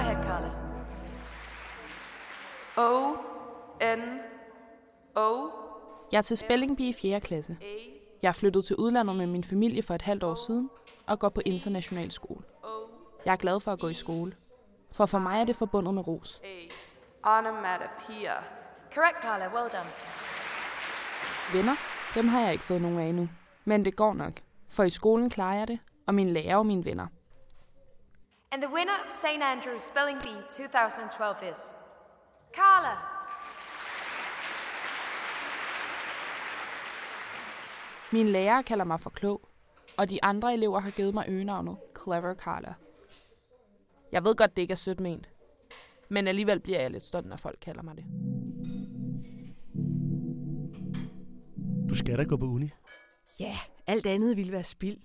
ahead, Carla. O, N, O, Jeg er til spelling i 4. klasse. Jeg er flyttet til udlandet med min familie for et halvt år siden og går på international skole. Jeg er glad for at gå i skole, for for mig er det forbundet med ros. Onomatopoeia. Correct, Carla. Well done. Venner, dem har jeg ikke fået nogen af endnu. Men det går nok, for i skolen klarer jeg det, og mine lærer og mine venner. And the winner of St. Andrews Spelling Bee 2012 is Carla. Mine lærere kalder mig for klog, og de andre elever har givet mig øgenavnet Clever Carla. Jeg ved godt, det ikke er sødt ment, men alligevel bliver jeg lidt stolt, når folk kalder mig det. Du skal da gå på uni. Ja, alt andet ville være spild.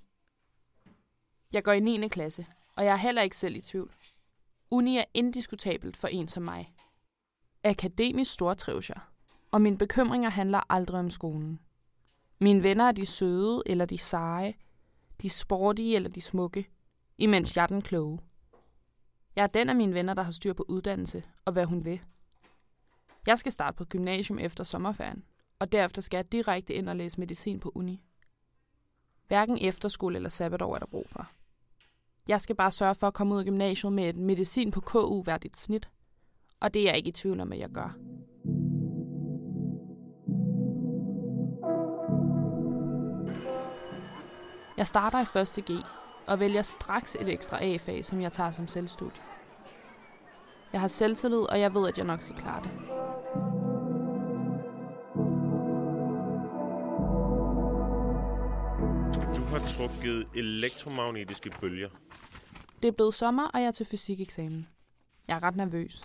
Jeg går i 9. klasse, og jeg er heller ikke selv i tvivl. Uni er indiskutabelt for en som mig. Akademisk stortrives jeg, og mine bekymringer handler aldrig om skolen. Mine venner er de søde eller de seje, de sportige eller de smukke, imens jeg er den kloge. Jeg er den af mine venner, der har styr på uddannelse og hvad hun vil. Jeg skal starte på gymnasium efter sommerferien, og derefter skal jeg direkte ind og læse medicin på uni. Hverken efterskole eller sabbatår er der brug for. Jeg skal bare sørge for at komme ud af gymnasiet med et medicin på KU-værdigt snit. Og det er jeg ikke i tvivl om, at jeg gør. Jeg starter i 1. G og vælger straks et ekstra A-fag, som jeg tager som selvstudie. Jeg har selvtillid, og jeg ved, at jeg nok skal klare det. Har trukket elektromagnetiske bølger. Det er blevet sommer, og jeg er til fysikeksamen. Jeg er ret nervøs.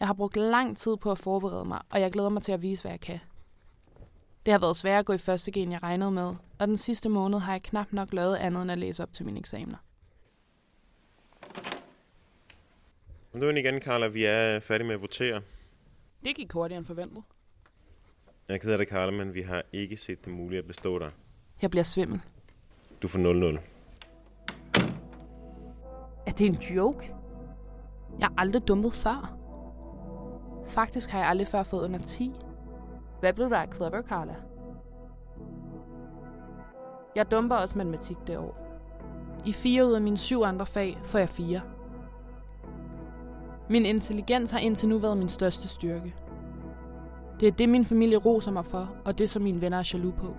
Jeg har brugt lang tid på at forberede mig, og jeg glæder mig til at vise, hvad jeg kan. Det har været svært at gå i første G, end jeg regnede med, og den sidste måned har jeg knap nok lavet andet end at læse op til mine eksamener. Nu er igen, Carla. Vi er færdige med at votere. Det gik hurtigere end forventet. Jeg er ked af det, Carla, men vi har ikke set det muligt at bestå dig. Jeg bliver svimmel. Du får 0-0. Er det en joke? Jeg har aldrig dummet før. Faktisk har jeg aldrig før fået under 10. Hvad blev der af clever, Carla? Jeg dumper også matematik det år. I fire ud af mine syv andre fag får jeg fire. Min intelligens har indtil nu været min største styrke. Det er det, min familie roser mig for, og det, som mine venner er jaloux på.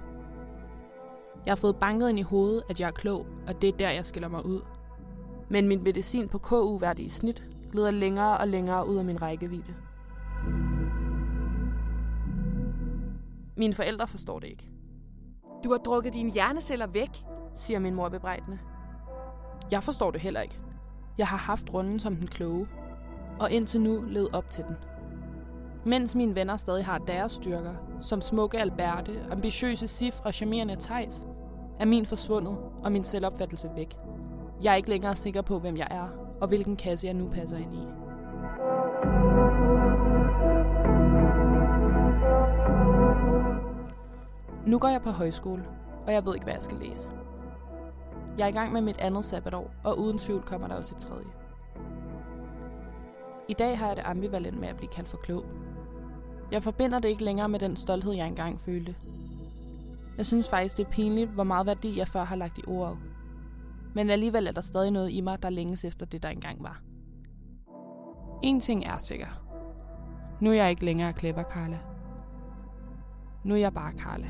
Jeg har fået banket ind i hovedet, at jeg er klog, og det er der, jeg skiller mig ud. Men min medicin på KU-værdige snit glider længere og længere ud af min rækkevidde. Mine forældre forstår det ikke, Du har drukket dine hjerneceller væk. siger min mor bebrejdende. Jeg forstår det heller ikke. Jeg har haft runden som den kloge, og indtil nu led op til den. Mens mine venner stadig har deres styrker, som smukke Alberte, ambitiøse Sif og charmerende Tejs, er min forsvundet og min selvopfattelse væk. Jeg er ikke længere sikker på, hvem jeg er, og hvilken kasse jeg nu passer ind i. Nu går jeg på højskole, og jeg ved ikke, hvad jeg skal læse. Jeg er i gang med mit andet sabbatår, og uden tvivl kommer der også et tredje. I dag har jeg det ambivalent med at blive kaldt for klog. Jeg forbinder det ikke længere med den stolthed, jeg engang følte. Jeg synes faktisk, det er pinligt, hvor meget værdi jeg før har lagt i ordet. Men alligevel er der stadig noget i mig, der længes efter det, der engang var. En ting er sikker. Nu er jeg ikke længere Clever Carla. Nu er jeg bare Carla.